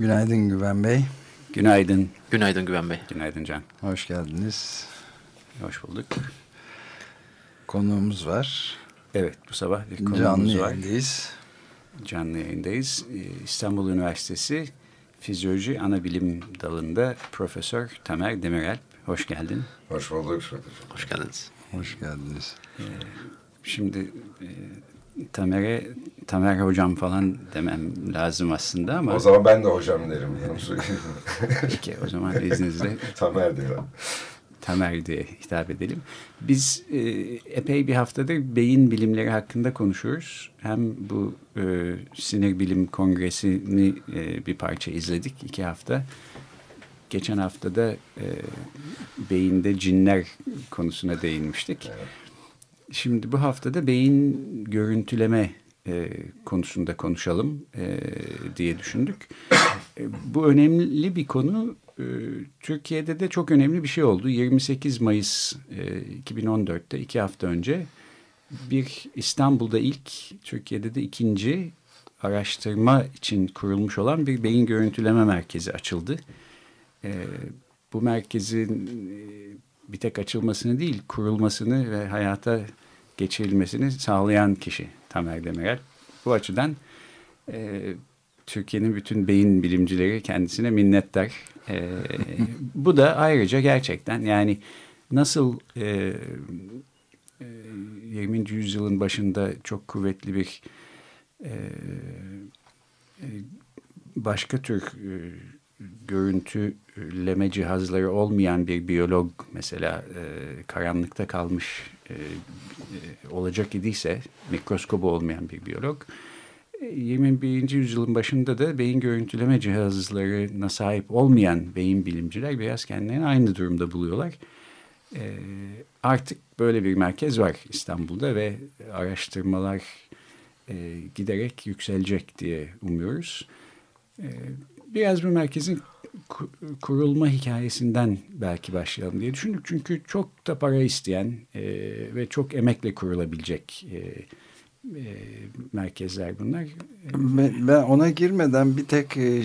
Günaydın Güven Bey. Günaydın. Günaydın Güven Bey. Günaydın Can. Hoş geldiniz. Hoş bulduk. Konuğumuz var. Evet bu sabah bir konuğumuz Canlı var. yayındayız. Canlı yayındayız. Ee, İstanbul Üniversitesi Fizyoloji Anabilim Dalı'nda Profesör Tamer Demirel. Hoş geldin. Hoş bulduk. Hoş geldiniz. Hoş geldiniz. Şimdi e, Tamer'e Tamer hocam falan demem lazım aslında ama O zaman ben de hocam derim. Peki o zaman izninizle Tamer derim. Tamer diye hitap edelim. Biz e, epey bir haftadır beyin bilimleri hakkında konuşuyoruz. Hem bu e, sinir bilim kongresini e, bir parça izledik iki hafta. Geçen hafta da e, beyinde cinler konusuna değinmiştik. Şimdi bu haftada beyin görüntüleme e, konusunda konuşalım e, diye düşündük. E, bu önemli bir konu. E, Türkiye'de de çok önemli bir şey oldu. 28 Mayıs e, 2014'te iki hafta önce bir İstanbul'da ilk, Türkiye'de de ikinci araştırma için kurulmuş olan bir beyin görüntüleme merkezi açıldı. E, bu merkezin e, bir tek açılmasını değil, kurulmasını ve hayata geçirilmesini sağlayan kişi Tamer Demirel. Bu açıdan e, Türkiye'nin bütün beyin bilimcileri kendisine minnettar. E, bu da ayrıca gerçekten yani nasıl e, e, 20. yüzyılın başında çok kuvvetli bir e, e, başka tür e, görüntüleme cihazları olmayan bir biyolog mesela e, karanlıkta kalmış e, e, olacak idiyse mikroskobu olmayan bir biyolog 21. yüzyılın başında da beyin görüntüleme cihazlarına sahip olmayan beyin bilimciler biraz kendilerini aynı durumda buluyorlar. E, artık böyle bir merkez var İstanbul'da ve araştırmalar e, giderek yükselecek diye umuyoruz. E, biraz bu merkezin kurulma hikayesinden belki başlayalım diye düşündük. Çünkü çok da para isteyen e, ve çok emekle kurulabilecek e, e, merkezler bunlar. Ben, ben ona girmeden bir tek e,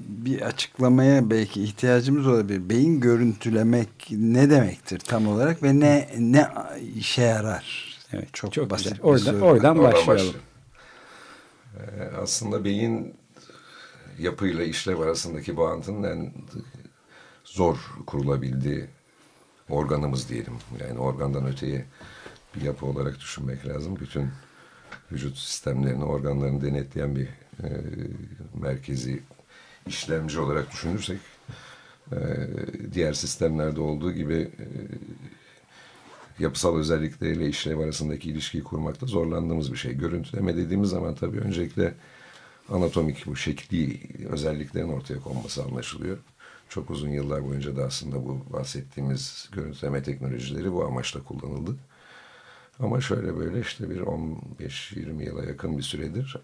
bir açıklamaya belki ihtiyacımız olabilir. Beyin görüntülemek ne demektir tam olarak ve ne ne işe yarar? Evet, çok, çok basit. Güzel. Orada, oradan başlayalım. Ee, aslında beyin yapıyla işlev arasındaki bağıntının en zor kurulabildiği organımız diyelim. Yani organdan öteye bir yapı olarak düşünmek lazım. Bütün vücut sistemlerini, organlarını denetleyen bir e, merkezi işlemci olarak düşünürsek e, diğer sistemlerde olduğu gibi e, yapısal özellikleriyle işlev arasındaki ilişkiyi kurmakta zorlandığımız bir şey. Görüntüleme dediğimiz zaman tabii öncelikle anatomik bu şekli özelliklerin ortaya konması anlaşılıyor. Çok uzun yıllar boyunca da aslında bu bahsettiğimiz görüntüleme teknolojileri bu amaçla kullanıldı. Ama şöyle böyle işte bir 15-20 yıla yakın bir süredir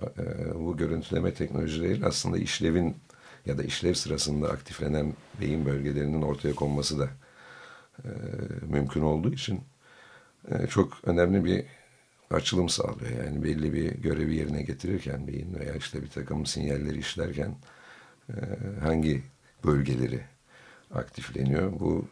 bu görüntüleme teknolojileriyle aslında işlevin ya da işlev sırasında aktiflenen beyin bölgelerinin ortaya konması da mümkün olduğu için çok önemli bir açılım sağlıyor. Yani belli bir görevi yerine getirirken beyin veya işte bir takım sinyalleri işlerken e, hangi bölgeleri aktifleniyor? Bu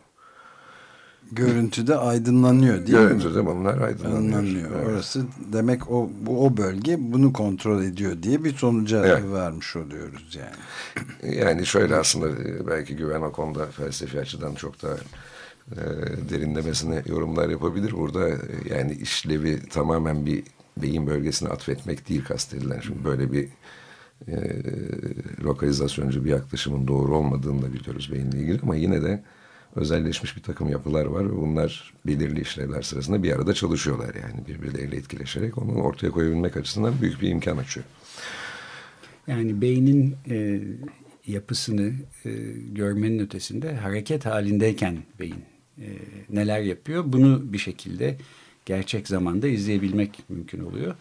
görüntüde aydınlanıyor değil görüntüde mi? Görüntüde bunlar aydınlanıyor. aydınlanıyor. Evet. Orası demek o bu o bölge bunu kontrol ediyor diye bir sonuca evet. varmış oluyoruz yani. Yani şöyle aslında belki güven o konuda felsefi açıdan çok da e, derinlemesine yorumlar yapabilir. Burada e, yani işlevi tamamen bir beyin bölgesine atfetmek değil kastedilen. Şimdi böyle bir e, lokalizasyoncu bir yaklaşımın doğru olmadığını da biliyoruz beyinle ilgili ama yine de özelleşmiş bir takım yapılar var ve bunlar belirli işlevler sırasında bir arada çalışıyorlar yani birbirleriyle etkileşerek onu ortaya koyabilmek açısından büyük bir imkan açıyor. Yani beynin e, yapısını e, görmenin ötesinde hareket halindeyken beyin e, neler yapıyor bunu bir şekilde gerçek zamanda izleyebilmek mümkün oluyor.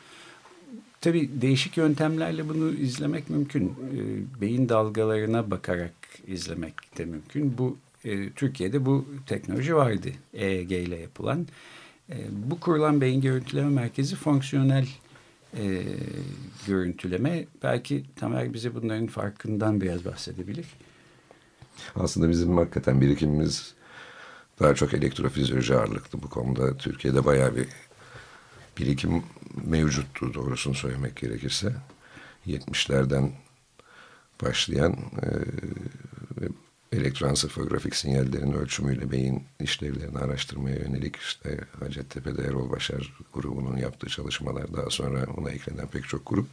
Tabii değişik yöntemlerle bunu izlemek mümkün. E, beyin dalgalarına bakarak izlemek de mümkün. Bu e, Türkiye'de bu teknoloji vardı. EEG ile yapılan. Bu kurulan beyin görüntüleme merkezi fonksiyonel e, görüntüleme. Belki Tamer bize bunların farkından biraz bahsedebilir. Aslında bizim hakikaten birikimimiz daha çok elektrofizyoloji ağırlıklı bu konuda. Türkiye'de bayağı bir birikim mevcuttu doğrusunu söylemek gerekirse. 70'lerden başlayan e, elektroensefalografik sinyallerin ölçümüyle beyin işlevlerini araştırmaya yönelik işte Hacettepe'de Erol Başar grubunun yaptığı çalışmalar daha sonra ona eklenen pek çok grup.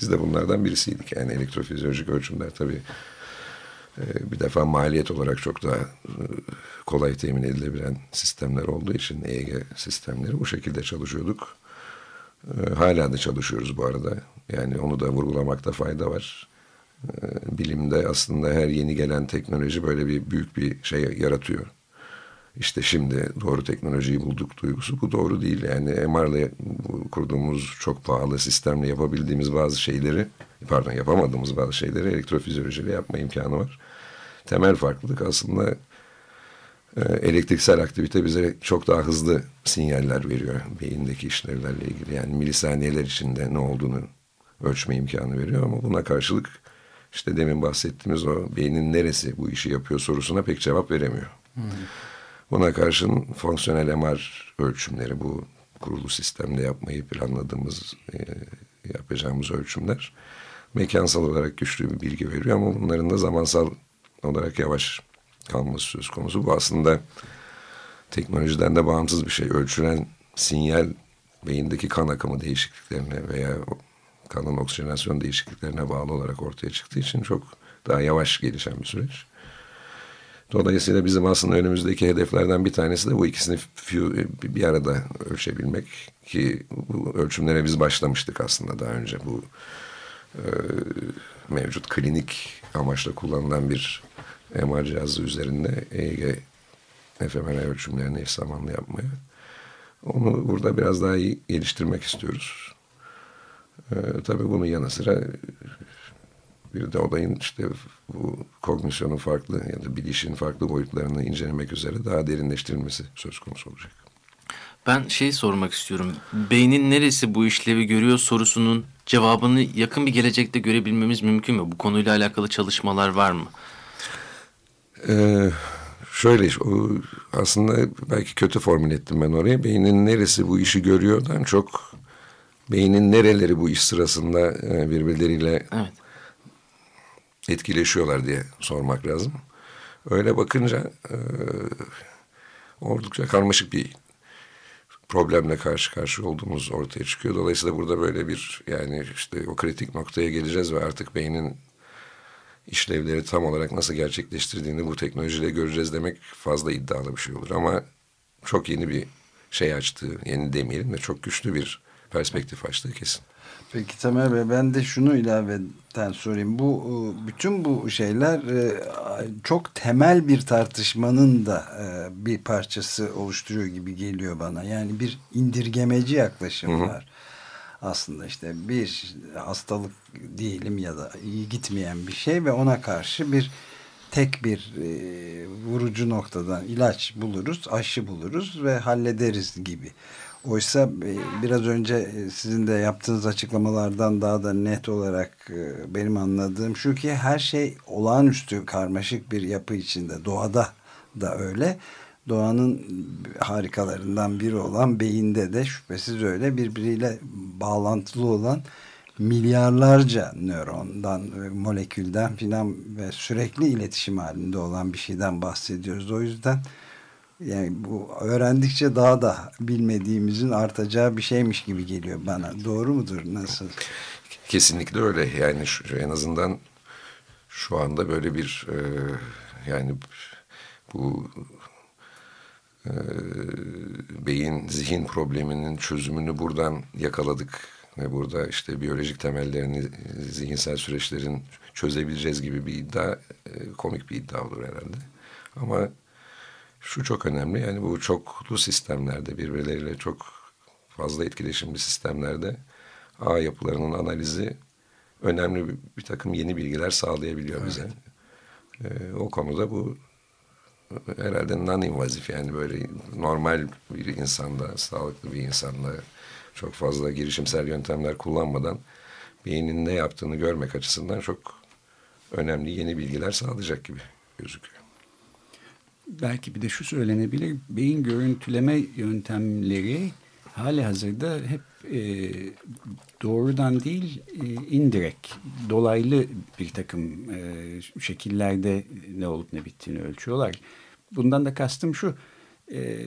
Biz de bunlardan birisiydik. Yani elektrofizyolojik ölçümler tabii bir defa maliyet olarak çok daha e, kolay temin edilebilen sistemler olduğu için EEG sistemleri bu şekilde çalışıyorduk. E, hala da çalışıyoruz bu arada. Yani onu da vurgulamakta fayda var. Bilimde aslında her yeni gelen teknoloji böyle bir büyük bir şey yaratıyor. İşte şimdi doğru teknolojiyi bulduk duygusu bu doğru değil. Yani MR'la kurduğumuz çok pahalı sistemle yapabildiğimiz bazı şeyleri pardon yapamadığımız bazı şeyleri elektrofizyolojiyle yapma imkanı var. Temel farklılık aslında e, elektriksel aktivite bize çok daha hızlı sinyaller veriyor beyindeki işlevlerle ilgili. Yani milisaniyeler içinde ne olduğunu ölçme imkanı veriyor ama buna karşılık işte demin bahsettiğimiz o beynin neresi bu işi yapıyor sorusuna pek cevap veremiyor. Hmm. Buna karşın fonksiyonel MR ölçümleri bu kurulu sistemde yapmayı planladığımız e, yapacağımız ölçümler mekansal olarak güçlü bir bilgi veriyor ama bunların da zamansal olarak yavaş kalması söz konusu. Bu aslında teknolojiden de bağımsız bir şey. Ölçülen sinyal beyindeki kan akımı değişikliklerine veya kanın oksijenasyon değişikliklerine bağlı olarak ortaya çıktığı için çok daha yavaş gelişen bir süreç. Dolayısıyla bizim aslında önümüzdeki hedeflerden bir tanesi de bu ikisini bir arada ölçebilmek ki bu ölçümlere biz başlamıştık aslında daha önce bu e, mevcut klinik amaçla kullanılan bir MR cihazı üzerinde EEG fMRI ölçümlerini eş zamanlı yapmaya. Onu burada biraz daha iyi geliştirmek istiyoruz. Ee, tabii bunun yanı sıra bir de olayın işte bu kognisyonun farklı ya da bilişin farklı boyutlarını incelemek üzere daha derinleştirilmesi söz konusu olacak. Ben şey sormak istiyorum. Beynin neresi bu işlevi görüyor sorusunun cevabını yakın bir gelecekte görebilmemiz mümkün mü? Bu konuyla alakalı çalışmalar var mı? Ee, şöyle o aslında belki kötü formül ettim ben oraya. Beynin neresi bu işi görüyordan çok beynin nereleri bu iş sırasında e, birbirleriyle evet. Etkileşiyorlar diye sormak lazım. Öyle bakınca e, oldukça karmaşık bir problemle karşı karşı olduğumuz ortaya çıkıyor. Dolayısıyla burada böyle bir yani işte o kritik noktaya geleceğiz ve artık beynin işlevleri tam olarak nasıl gerçekleştirdiğini bu teknolojiyle göreceğiz demek fazla iddialı bir şey olur. Ama çok yeni bir şey açtı, yeni demeyelim de çok güçlü bir perspektif açtığı kesin. Peki Tamer Bey ben de şunu ilaveten sorayım. Bu e, bütün bu şeyler e, çok temel bir tartışmanın da e, bir parçası oluşturuyor gibi geliyor bana. Yani bir indirgemeci yaklaşım Hı -hı. var. Aslında işte bir hastalık diyelim ya da iyi gitmeyen bir şey ve ona karşı bir tek bir vurucu noktadan ilaç buluruz, aşı buluruz ve hallederiz gibi. Oysa e, biraz önce e, sizin de yaptığınız açıklamalardan daha da net olarak e, benim anladığım şu ki her şey olağanüstü karmaşık bir yapı içinde. Doğada da öyle. Doğanın harikalarından biri olan beyinde de şüphesiz öyle birbiriyle bağlantılı olan milyarlarca nörondan, molekülden filan ve sürekli iletişim halinde olan bir şeyden bahsediyoruz. O yüzden yani bu öğrendikçe daha da bilmediğimizin artacağı bir şeymiş gibi geliyor bana. Doğru mudur? Nasıl? Kesinlikle öyle. Yani şu, en azından şu anda böyle bir e, yani bu e, beyin zihin probleminin çözümünü buradan yakaladık ve burada işte biyolojik temellerini zihinsel süreçlerin çözebileceğiz gibi bir iddia e, komik bir iddia olur herhalde. Ama şu çok önemli yani bu çoklu sistemlerde birbirleriyle çok fazla etkileşimli sistemlerde ağ yapılarının analizi önemli bir, bir takım yeni bilgiler sağlayabiliyor evet. bize. Ee, o konuda bu herhalde non-invazif yani böyle normal bir insanda, sağlıklı bir insanda çok fazla girişimsel yöntemler kullanmadan beynin ne yaptığını görmek açısından çok önemli yeni bilgiler sağlayacak gibi gözüküyor. Belki bir de şu söylenebilir, beyin görüntüleme yöntemleri hali hazırda hep e, doğrudan değil e, indirekt, dolaylı bir takım e, şekillerde ne olup ne bittiğini ölçüyorlar. Bundan da kastım şu, e,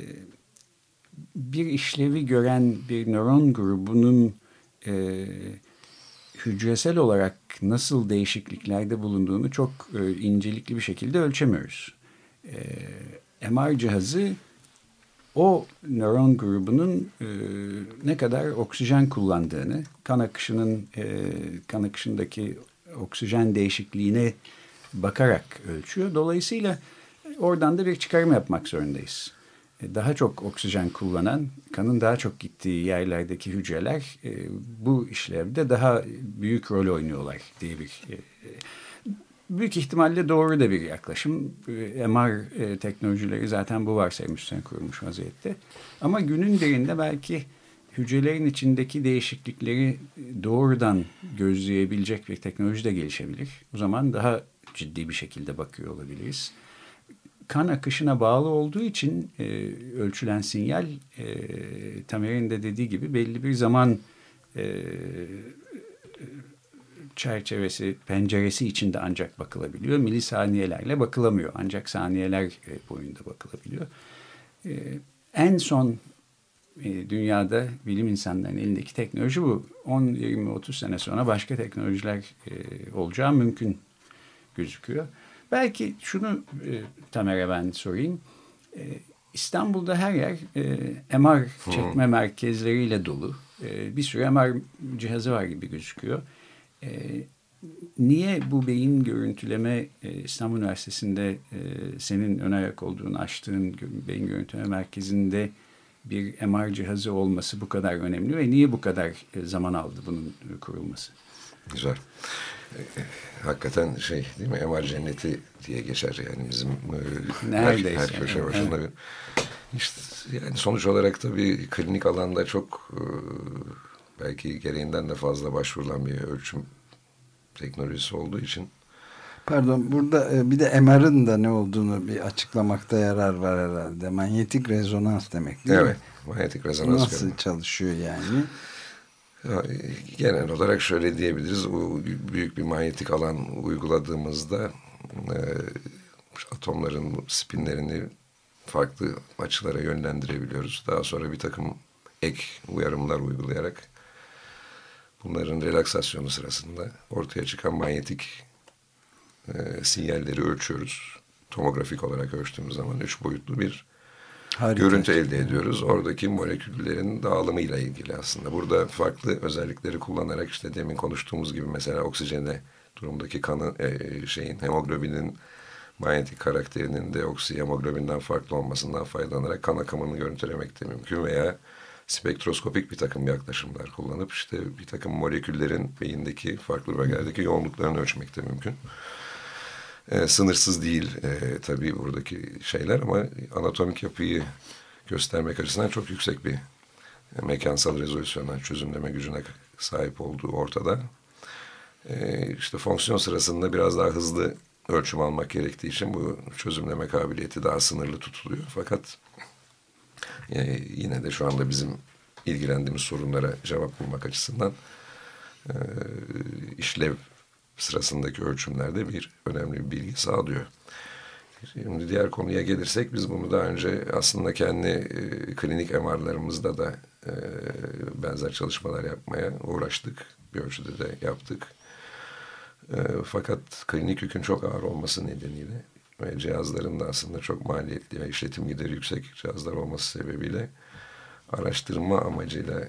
bir işlevi gören bir nöron grubunun e, hücresel olarak nasıl değişikliklerde bulunduğunu çok e, incelikli bir şekilde ölçemiyoruz. E, MR cihazı o nöron grubunun e, ne kadar oksijen kullandığını, kan akışının e, kan akışındaki oksijen değişikliğine bakarak ölçüyor. Dolayısıyla oradan da bir çıkarım yapmak zorundayız. E, daha çok oksijen kullanan, kanın daha çok gittiği yerlerdeki hücreler e, bu işlevde daha büyük rol oynuyorlar diye bir e, büyük ihtimalle doğru da bir yaklaşım. Ee, MR e, teknolojileri zaten bu varsayım üstüne kurulmuş vaziyette. Ama günün birinde belki hücrelerin içindeki değişiklikleri doğrudan gözleyebilecek bir teknoloji de gelişebilir. O zaman daha ciddi bir şekilde bakıyor olabiliriz. Kan akışına bağlı olduğu için e, ölçülen sinyal e, Tamer'in de dediği gibi belli bir zaman e, çerçevesi, penceresi içinde ancak bakılabiliyor. Milisaniyelerle bakılamıyor. Ancak saniyeler e, boyunda bakılabiliyor. E, en son e, dünyada bilim insanlarının elindeki teknoloji bu. 10, 20, 30 sene sonra başka teknolojiler olacağı mümkün gözüküyor. Belki şunu Tamer'e ben sorayım. İstanbul'da her yer MR çekme merkezleriyle dolu. bir sürü MR cihazı var gibi gözüküyor. E, niye bu beyin görüntüleme e, İstanbul Üniversitesi'nde e, senin ön ayak olduğun açtığın beyin görüntüleme merkezinde bir MR cihazı olması bu kadar önemli ve niye bu kadar e, zaman aldı bunun kurulması? Güzel. E, hakikaten şey değil mi MR cenneti diye geçer yani bizim e, Neredeyse. her, her köşe başında evet. işte yani sonuç olarak tabii klinik alanda çok e, belki gereğinden de fazla başvurulan bir ölçüm teknolojisi olduğu için. Pardon burada e, bir de MR'ın da ne olduğunu bir açıklamakta yarar var herhalde. Manyetik rezonans demek değil evet, mi? Evet manyetik rezonans. Nasıl görünüm. çalışıyor yani? Genel olarak şöyle diyebiliriz. Büyük bir manyetik alan uyguladığımızda e, atomların spinlerini farklı açılara yönlendirebiliyoruz. Daha sonra bir takım ek uyarımlar uygulayarak bunların relaksasyonu sırasında ortaya çıkan manyetik e, sinyalleri ölçüyoruz. Tomografik olarak ölçtüğümüz zaman üç boyutlu bir Harika. görüntü elde ediyoruz. Oradaki moleküllerin dağılımıyla ilgili aslında. Burada farklı özellikleri kullanarak işte demin konuştuğumuz gibi mesela oksijene durumdaki kanı e, şeyin hemoglobinin manyetik karakterinin de oksihemoglobinden farklı olmasından faydalanarak kan akımını görüntülemek de mümkün veya spektroskopik bir takım yaklaşımlar kullanıp işte bir takım moleküllerin beyindeki farklı bölgelerdeki yoğunluklarını ölçmek de mümkün. Ee, sınırsız değil e, tabii buradaki şeyler ama anatomik yapıyı göstermek açısından çok yüksek bir mekansal rezolüsyona, çözümleme gücüne sahip olduğu ortada. Ee, işte fonksiyon sırasında biraz daha hızlı ölçüm almak gerektiği için bu çözümleme kabiliyeti daha sınırlı tutuluyor. Fakat e, yine de şu anda bizim ilgilendiğimiz sorunlara cevap bulmak açısından e, işlev sırasındaki ölçümlerde bir önemli bir bilgi sağlıyor. Şimdi diğer konuya gelirsek biz bunu daha önce aslında kendi e, klinik MR'larımızda da e, benzer çalışmalar yapmaya uğraştık. Bir ölçüde de yaptık. E, fakat klinik yükün çok ağır olması nedeniyle ve cihazların da aslında çok maliyetli ve işletim gideri yüksek cihazlar olması sebebiyle araştırma amacıyla e,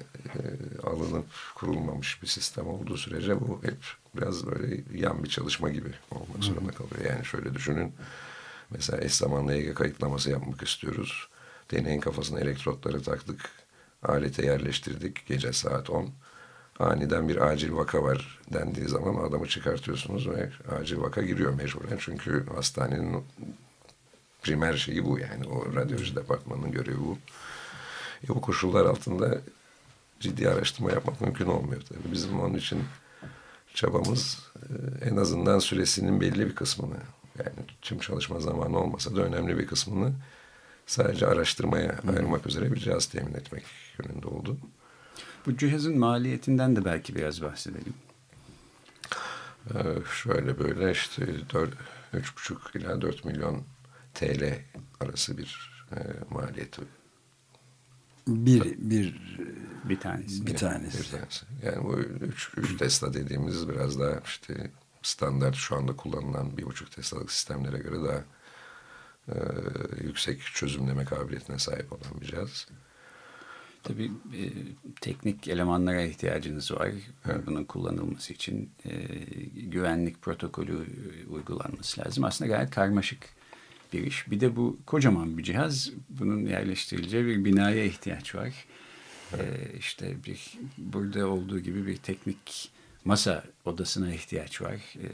alınıp kurulmamış bir sistem olduğu sürece bu hep biraz böyle yan bir çalışma gibi olmak zorunda kalıyor. Yani şöyle düşünün. Mesela eş zamanlı EG kayıtlaması yapmak istiyoruz. Deneyin kafasına elektrotları taktık. Alete yerleştirdik gece saat 10. Aniden bir acil vaka var dendiği zaman adamı çıkartıyorsunuz ve acil vaka giriyor mecburen. Çünkü hastanenin primer şeyi bu yani. O radyoloji departmanının görevi bu. E, bu koşullar altında ciddi araştırma yapmak mümkün olmuyor tabii. Bizim onun için çabamız e, en azından süresinin belli bir kısmını yani tüm çalışma zamanı olmasa da önemli bir kısmını sadece araştırmaya ayırmak üzere bir cihaz temin etmek yönünde oldu. Bu cihazın maliyetinden de belki biraz bahsedelim. Ee, şöyle böyle işte 3,5 ila 4 milyon TL arası bir e, maliyeti. Bir, bir, bir tanesi. Bir tanesi. Bir tanesi. Yani bu 3, 3 Tesla dediğimiz biraz daha işte standart şu anda kullanılan 1,5 Tesla'lık sistemlere göre daha e, yüksek çözümleme kabiliyetine sahip olan bir cihaz. Tabii e, teknik elemanlara ihtiyacınız var. Evet. Bunun kullanılması için e, güvenlik protokolü uygulanması lazım. Aslında gayet karmaşık bir iş. Bir de bu kocaman bir cihaz. Bunun yerleştirileceği bir binaya ihtiyaç var. Evet. E, işte bir burada olduğu gibi bir teknik masa odasına ihtiyaç var. E,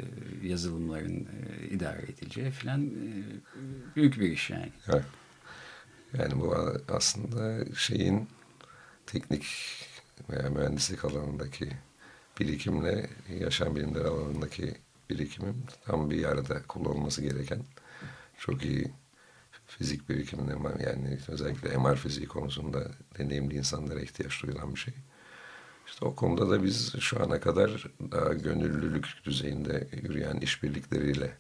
yazılımların e, idare edileceği falan e, büyük bir iş yani. Evet. Yani bu aslında şeyin teknik veya mühendislik alanındaki birikimle yaşam bilimleri alanındaki birikimin tam bir arada kullanılması gereken çok iyi fizik birikimine yani özellikle MR fiziği konusunda deneyimli insanlara ihtiyaç duyulan bir şey. İşte o konuda da biz şu ana kadar daha gönüllülük düzeyinde yürüyen işbirlikleriyle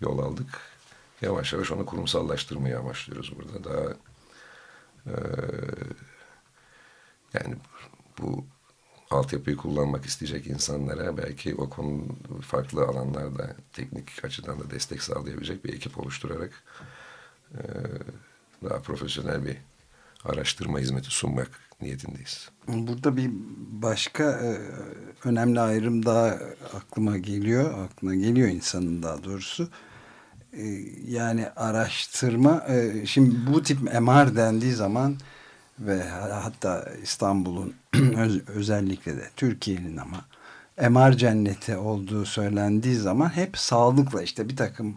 yol aldık. Yavaş yavaş onu kurumsallaştırmaya amaçlıyoruz burada. Daha yani bu altyapıyı kullanmak isteyecek insanlara belki o konu farklı alanlarda teknik açıdan da destek sağlayabilecek bir ekip oluşturarak e, daha profesyonel bir araştırma hizmeti sunmak niyetindeyiz. Burada bir başka e, önemli ayrım daha aklıma geliyor. Aklına geliyor insanın daha doğrusu. E, yani araştırma, şimdi bu tip MR dendiği zaman ve hatta İstanbul'un öz, özellikle de Türkiye'nin ama MR cenneti olduğu söylendiği zaman hep sağlıkla işte bir takım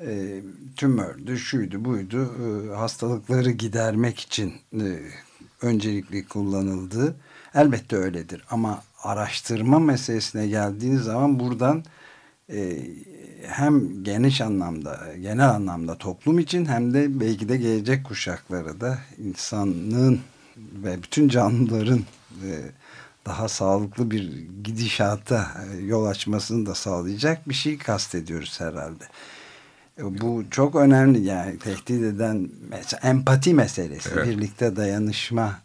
e, tümördü, şuydu, buydu e, hastalıkları gidermek için e, öncelikli kullanıldığı elbette öyledir. Ama araştırma meselesine geldiğiniz zaman buradan e, hem geniş anlamda, genel anlamda toplum için hem de belki de gelecek kuşaklara da insanlığın ve bütün canlıların e, daha sağlıklı bir gidişata e, yol açmasını da sağlayacak bir şey kastediyoruz herhalde. E, bu çok önemli yani tehdit eden mesela empati meselesi, evet. birlikte dayanışma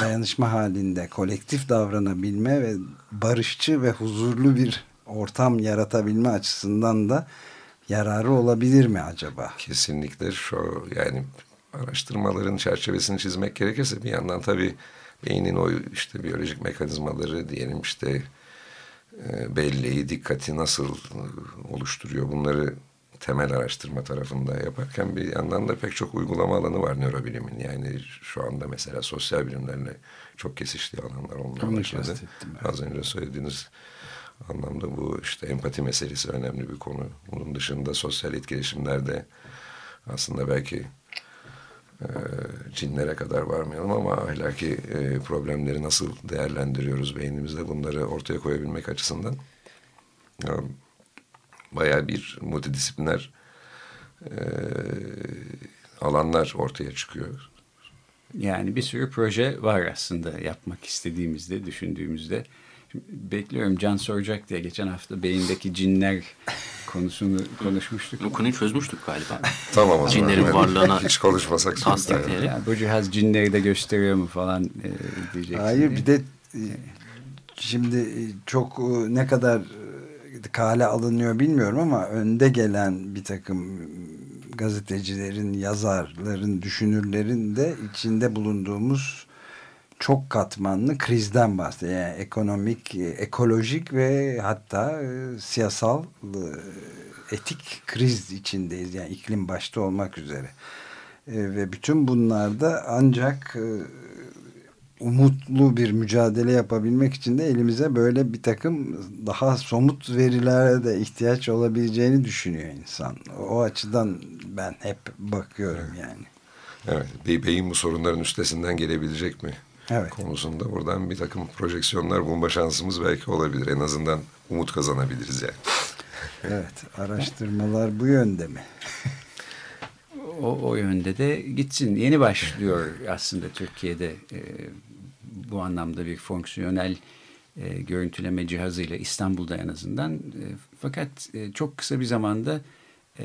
dayanışma halinde kolektif davranabilme ve barışçı ve huzurlu bir ortam yaratabilme açısından da yararı olabilir mi acaba? Kesinlikle şu yani araştırmaların çerçevesini çizmek gerekirse bir yandan tabii beynin o işte biyolojik mekanizmaları diyelim işte e, belleği, dikkati nasıl oluşturuyor bunları temel araştırma tarafında yaparken bir yandan da pek çok uygulama alanı var nörobilimin. Yani şu anda mesela sosyal bilimlerle çok kesiştiği alanlar olmaya başladı. Az önce söylediğiniz anlamda bu işte empati meselesi önemli bir konu. Bunun dışında sosyal etkileşimlerde aslında belki e, cinlere kadar varmayalım ama ahlaki e, problemleri nasıl değerlendiriyoruz beynimizde bunları ortaya koyabilmek açısından e, bayağı bir multidisipliner e, alanlar ortaya çıkıyor. Yani bir sürü proje var aslında yapmak istediğimizde, düşündüğümüzde bekliyorum Can soracak diye geçen hafta beyindeki cinler konusunu konuşmuştuk. Bu konuyu çözmüştük galiba. tamam o zaman. Cinlerin varlığına hiç konuşmasak. tasdikleyerek. Yani bu cihaz cinleri de gösteriyor mu falan e, diyeceksin. Hayır bir de e, şimdi e, çok e, ne kadar kale alınıyor bilmiyorum ama önde gelen bir takım gazetecilerin, yazarların, düşünürlerin de içinde bulunduğumuz çok katmanlı krizden bahsediyor. Yani ekonomik, ekolojik ve hatta e, siyasal e, etik kriz içindeyiz. Yani iklim başta olmak üzere. E, ve bütün bunlarda ancak umutlu bir mücadele yapabilmek için de elimize böyle bir takım daha somut verilere de ihtiyaç olabileceğini düşünüyor insan. O açıdan ben hep bakıyorum yani. Evet, beyin bu sorunların üstesinden gelebilecek mi? Evet. Konusunda buradan bir takım projeksiyonlar bulma şansımız belki olabilir. En azından umut kazanabiliriz yani. Evet, araştırmalar bu yönde mi? o, o yönde de gitsin. Yeni başlıyor aslında Türkiye'de e, bu anlamda bir fonksiyonel e, görüntüleme cihazıyla İstanbul'da en azından. E, fakat e, çok kısa bir zamanda e,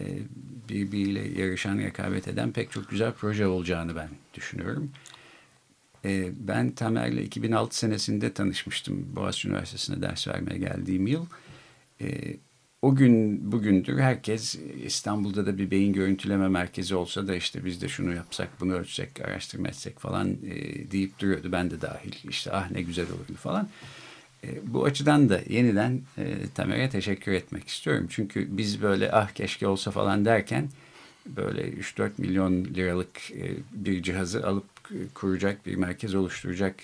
birbiriyle yarışan, rekabet eden pek çok güzel proje olacağını ben düşünüyorum. E, ben Tamer'le 2006 senesinde tanışmıştım Boğaziçi Üniversitesi'ne ders vermeye geldiğim yıl. E, o gün bugündür herkes İstanbul'da da bir beyin görüntüleme merkezi olsa da işte biz de şunu yapsak, bunu ölçsek, araştırma etsek falan e, deyip duruyordu. Ben de dahil. İşte ah ne güzel olurdu falan. E, bu açıdan da yeniden e, Tamer'e teşekkür etmek istiyorum. Çünkü biz böyle ah keşke olsa falan derken böyle 3-4 milyon liralık e, bir cihazı alıp kuracak, bir merkez oluşturacak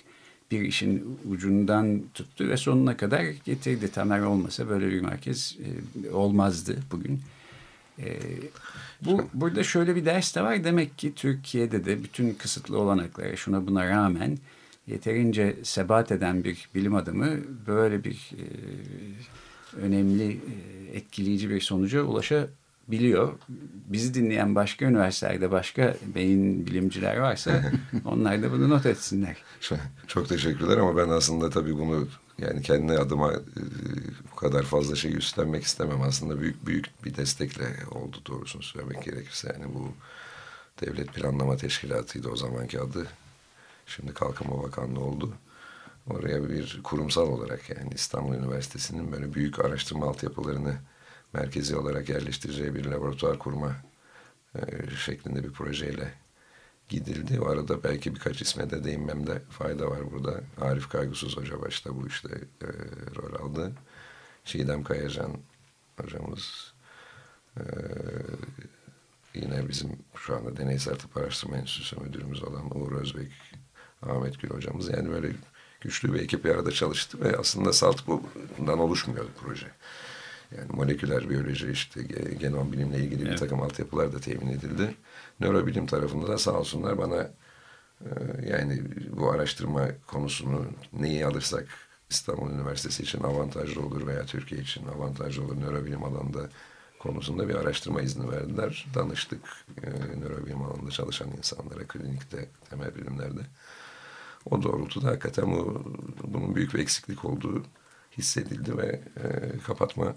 bir işin ucundan tuttu ve sonuna kadar getirdi. Tamer olmasa böyle bir merkez e, olmazdı bugün. E, bu burada şöyle bir ders de var. Demek ki Türkiye'de de bütün kısıtlı olanaklara şuna buna rağmen yeterince sebat eden bir bilim adamı böyle bir e, önemli, e, etkileyici bir sonuca ulaşabilir biliyor. Bizi dinleyen başka üniversitelerde başka beyin bilimciler varsa onlar da bunu not etsinler. Çok teşekkürler ama ben aslında tabii bunu yani kendi adıma e, bu kadar fazla şey üstlenmek istemem. Aslında büyük büyük bir destekle oldu doğrusunu söylemek gerekirse. Yani bu Devlet Planlama Teşkilatı'ydı o zamanki adı. Şimdi Kalkınma Bakanlığı oldu. Oraya bir kurumsal olarak yani İstanbul Üniversitesi'nin böyle büyük araştırma altyapılarını merkezi olarak yerleştireceği bir laboratuvar kurma e, şeklinde bir projeyle gidildi. O arada belki birkaç isme de değinmemde fayda var burada. Arif Kaygısız Hoca başta bu işte e, rol aldı. Çiğdem Kayacan hocamız e, yine bizim şu anda Deneysel Tıp Araştırma Enstitüsü müdürümüz olan Uğur Özbek, Ahmet Gül hocamız yani böyle güçlü bir ekip bir arada çalıştı ve aslında SALT bundan oluşmuyor proje. Yani moleküler biyoloji işte genom bilimle ilgili evet. bir takım altyapılar da temin edildi. Nörobilim tarafında da sağ olsunlar bana e, yani bu araştırma konusunu neyi alırsak İstanbul Üniversitesi için avantajlı olur veya Türkiye için avantajlı olur nörobilim alanında konusunda bir araştırma izni verdiler. Danıştık e, nörobilim alanında çalışan insanlara klinikte, temel bilimlerde. O doğrultuda hakikaten bu, bunun büyük bir eksiklik olduğu hissedildi ve e, kapatma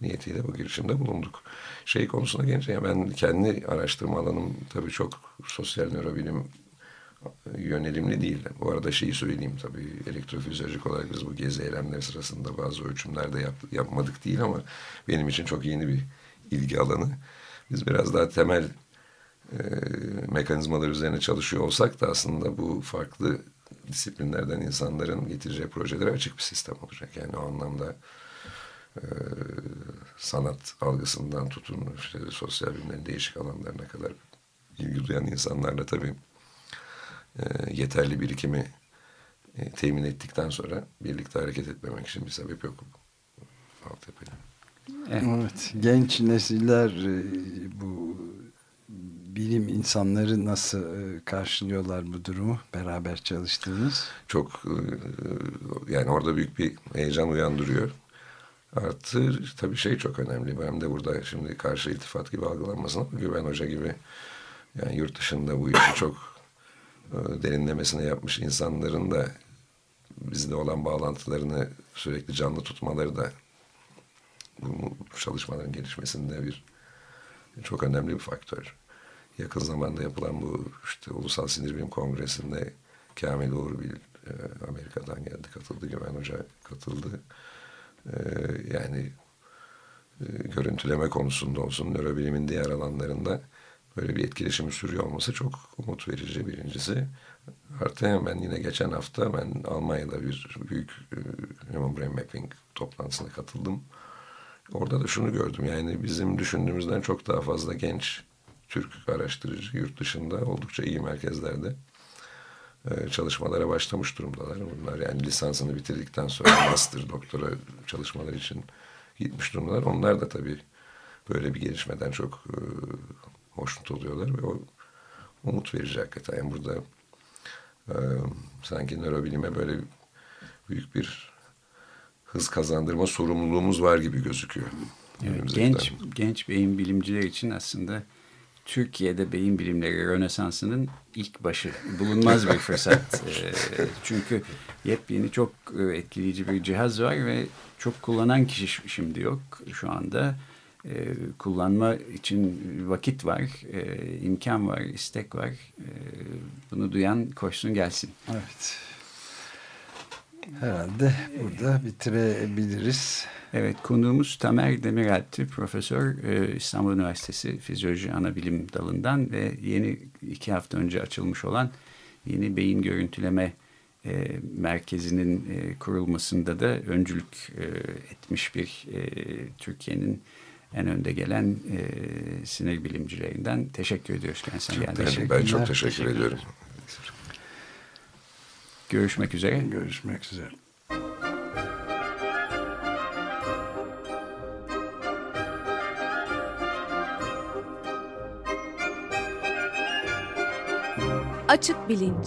niyetiyle bu girişimde bulunduk. Şey konusuna gelince ben kendi araştırma alanım tabii çok sosyal nörobilim yönelimli değil. Bu arada şeyi söyleyeyim tabii elektrofizyolojik olarak biz bu gezi eylemleri sırasında bazı ölçümlerde yap, yapmadık değil ama benim için çok yeni bir ilgi alanı. Biz biraz daha temel e, mekanizmalar üzerine çalışıyor olsak da aslında bu farklı disiplinlerden insanların getireceği projelere açık bir sistem olacak. Yani o anlamda e, sanat algısından tutun işte sosyal bilimlerin değişik alanlarına kadar ilgi duyan insanlarla tabii e, yeterli birikimi e, temin ettikten sonra birlikte hareket etmemek için bir sebep yok. Altyapıya. Evet. evet. Genç nesiller e, bu bilim insanları nasıl e, karşılıyorlar bu durumu beraber çalıştığınız? Çok e, yani orada büyük bir heyecan uyandırıyor. Artı tabii şey çok önemli. Ben de burada şimdi karşı iltifat gibi algılanmasın ama Güven Hoca gibi yani yurt dışında bu işi çok e, derinlemesine yapmış insanların da bizde olan bağlantılarını sürekli canlı tutmaları da bu çalışmaların gelişmesinde bir çok önemli bir faktör. Yakın zamanda yapılan bu işte Ulusal Sinir Bilim Kongresi'nde Kamil Uğurbil e, Amerika'dan geldi katıldı. Güven Hoca katıldı. Ee, yani e, görüntüleme konusunda olsun, nörobilimin diğer alanlarında böyle bir etkileşimi sürüyor olması çok umut verici birincisi. Artı ben yine geçen hafta ben Almanya'da bir büyük e, Human Brain Mapping toplantısına katıldım. Orada da şunu gördüm yani bizim düşündüğümüzden çok daha fazla genç Türk araştırıcı yurt dışında oldukça iyi merkezlerde e, çalışmalara başlamış durumdalar. Bunlar yani lisansını bitirdikten sonra master, doktora çalışmalar için gitmiş durumdalar. Onlar da tabii böyle bir gelişmeden çok e, hoşnut oluyorlar ve o umut verici hakikaten. Yani burada e, sanki nörobilime böyle büyük bir hız kazandırma sorumluluğumuz var gibi gözüküyor. Evet, genç genç beyin bilimciler için aslında Türkiye'de beyin bilimleri Rönesansı'nın ilk başı bulunmaz bir fırsat. e, çünkü yepyeni çok e, etkileyici bir cihaz var ve çok kullanan kişi şimdi yok şu anda. E, kullanma için vakit var, e, imkan var, istek var. E, bunu duyan koşsun gelsin. Evet. Herhalde burada bitirebiliriz. Evet, konuğumuz Tamer Demiraltı, profesör e, İstanbul Üniversitesi Fizyoloji Anabilim Dalı'ndan ve yeni iki hafta önce açılmış olan yeni beyin görüntüleme e, merkezinin e, kurulmasında da öncülük e, etmiş bir e, Türkiye'nin en önde gelen e, sinir bilimcilerinden teşekkür ediyoruz kendisine için. Ben çok teşekkür, teşekkür ediyorum. Görüşmek üzere. Görüşmek üzere. Açık Bilinç